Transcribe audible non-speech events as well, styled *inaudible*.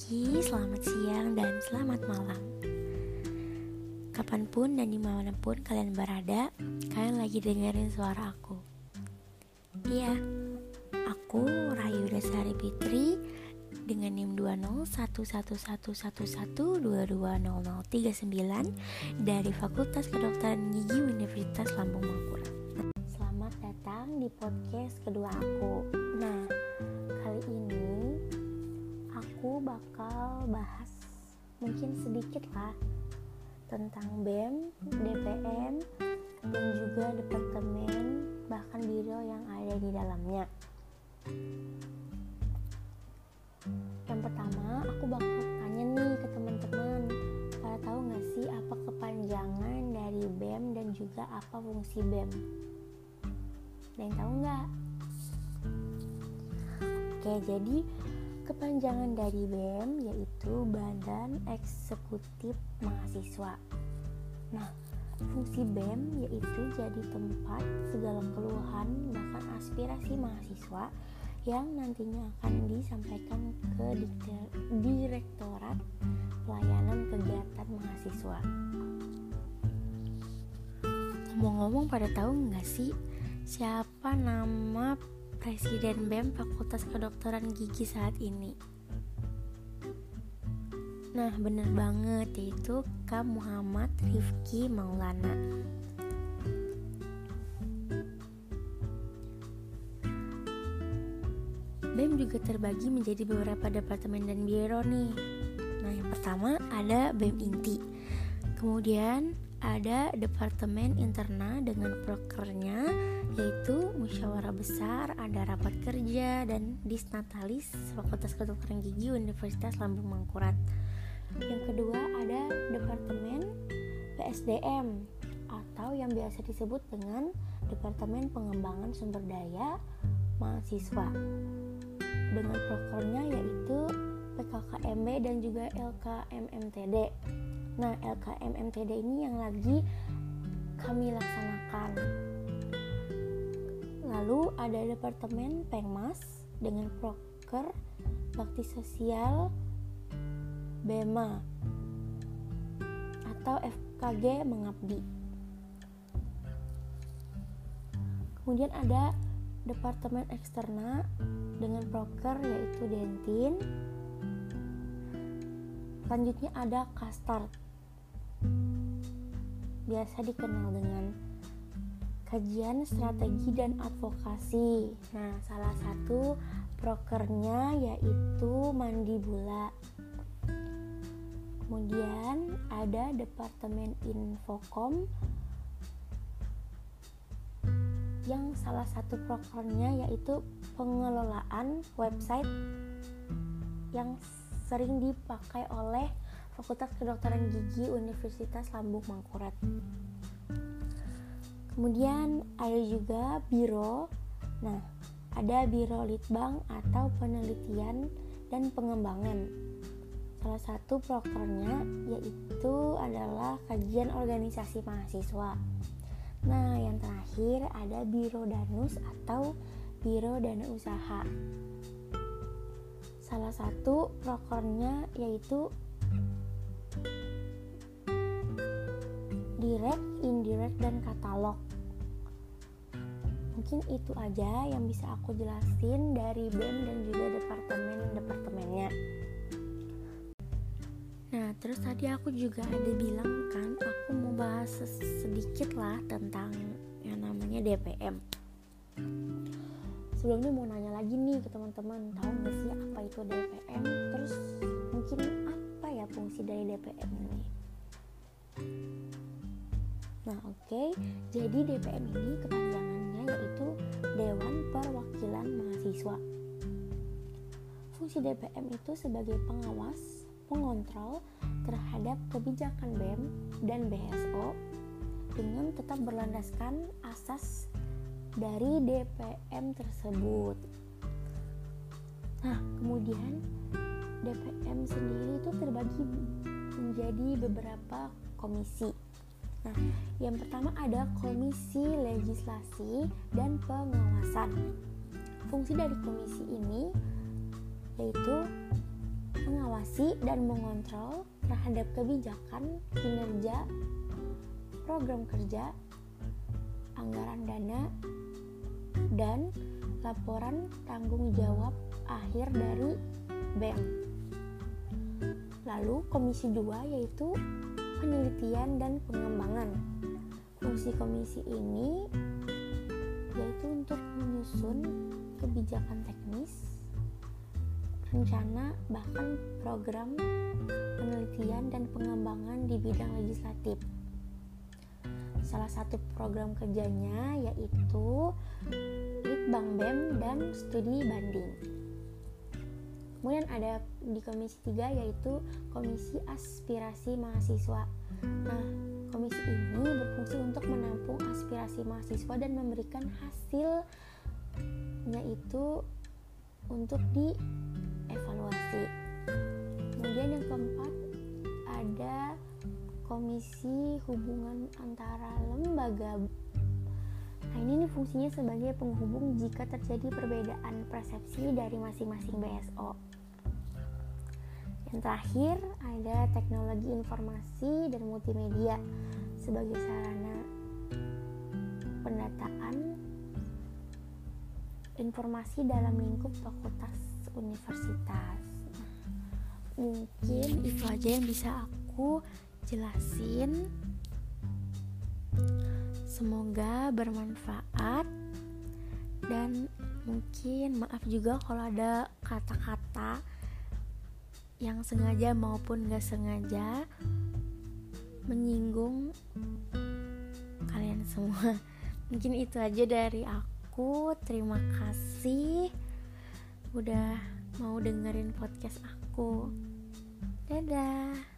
pagi, selamat siang, dan selamat malam Kapan pun dan di mana pun kalian berada Kalian lagi dengerin suara aku Iya, aku Rayu Dasari Fitri dengan NIM 20111111220039 dari Fakultas Kedokteran Gigi Universitas Lambung Mangkurat. Selamat datang di podcast kedua aku. Nah, kali ini aku bakal bahas mungkin sedikit lah tentang BEM, DPM, dan juga departemen bahkan biro yang ada di dalamnya. Yang pertama, aku bakal tanya nih ke teman-teman, pada tahu nggak sih apa kepanjangan dari BEM dan juga apa fungsi BEM? Ada yang tahu nggak? Oke, jadi Kepanjangan dari BEM yaitu Badan Eksekutif Mahasiswa. Nah, fungsi BEM yaitu jadi tempat segala keluhan bahkan aspirasi mahasiswa yang nantinya akan disampaikan ke Direktorat Pelayanan Kegiatan Mahasiswa. Ngomong-ngomong pada tahu nggak sih siapa nama Presiden BEM Fakultas Kedokteran Gigi saat ini. Nah, bener banget yaitu Kak Muhammad Rifki Maulana. BEM juga terbagi menjadi beberapa departemen dan biro nih. Nah, yang pertama ada BEM Inti. Kemudian ada Departemen Interna dengan prokernya yaitu musyawarah besar, ada rapat kerja dan disnatalis Fakultas Kedokteran Gigi Universitas Lambung Mangkurat. Yang kedua ada Departemen PSDM atau yang biasa disebut dengan Departemen Pengembangan Sumber Daya Mahasiswa. Dengan prokernya yaitu PKKMB dan juga LKMMTD. Nah, LKMMTD ini yang lagi kami laksanakan. Lalu ada Departemen Pengmas dengan proker Bakti Sosial BEMA atau FKG Mengabdi. Kemudian ada Departemen Eksterna dengan proker yaitu Dentin. Selanjutnya ada Kastart biasa dikenal dengan kajian strategi dan advokasi. Nah, salah satu prokernya yaitu Mandibula. Kemudian ada Departemen Infocom yang salah satu prokernya yaitu pengelolaan website yang sering dipakai oleh Fakultas Kedokteran Gigi Universitas Lambung Mangkurat. Kemudian ada juga biro. Nah, ada biro litbang atau penelitian dan pengembangan. Salah satu prokernya yaitu adalah kajian organisasi mahasiswa. Nah, yang terakhir ada biro danus atau biro dana usaha. Salah satu prokernya yaitu direct, indirect, dan katalog. Mungkin itu aja yang bisa aku jelasin dari BEM dan juga departemen-departemennya. Nah, terus tadi aku juga ada bilang kan, aku mau bahas sedikit lah tentang yang namanya DPM. Sebelumnya mau nanya lagi nih ke teman-teman, tahu nggak sih apa itu DPM? Terus mungkin apa ya fungsi dari DPM ini? Nah, oke. Okay. Jadi DPM ini kepanjangannya yaitu Dewan Perwakilan Mahasiswa. Fungsi DPM itu sebagai pengawas, pengontrol terhadap kebijakan BEM dan BSO dengan tetap berlandaskan asas dari DPM tersebut. Nah, kemudian DPM sendiri itu terbagi menjadi beberapa komisi Nah, yang pertama ada Komisi Legislasi dan Pengawasan. Fungsi dari komisi ini yaitu mengawasi dan mengontrol terhadap kebijakan, kinerja, program kerja, anggaran dana, dan laporan tanggung jawab akhir dari bank. Lalu komisi 2 yaitu penelitian dan pengembangan. Fungsi komisi ini yaitu untuk menyusun kebijakan teknis, rencana bahkan program penelitian dan pengembangan di bidang legislatif. Salah satu program kerjanya yaitu Litbang BEM dan studi banding. Kemudian ada di komisi 3 yaitu komisi aspirasi mahasiswa. Nah, komisi ini berfungsi untuk menampung aspirasi mahasiswa dan memberikan hasilnya itu untuk dievaluasi. Kemudian yang keempat ada komisi hubungan antara lembaga Nah ini fungsinya sebagai penghubung jika terjadi perbedaan persepsi dari masing-masing BSO. Yang terakhir ada teknologi informasi dan multimedia sebagai sarana pendataan informasi dalam lingkup fakultas universitas. Mungkin itu aja yang bisa aku jelasin Semoga bermanfaat dan mungkin maaf juga kalau ada kata-kata yang sengaja maupun gak sengaja menyinggung kalian semua. *laughs* Mungkin itu aja dari aku. Terima kasih udah mau dengerin podcast aku. Dadah.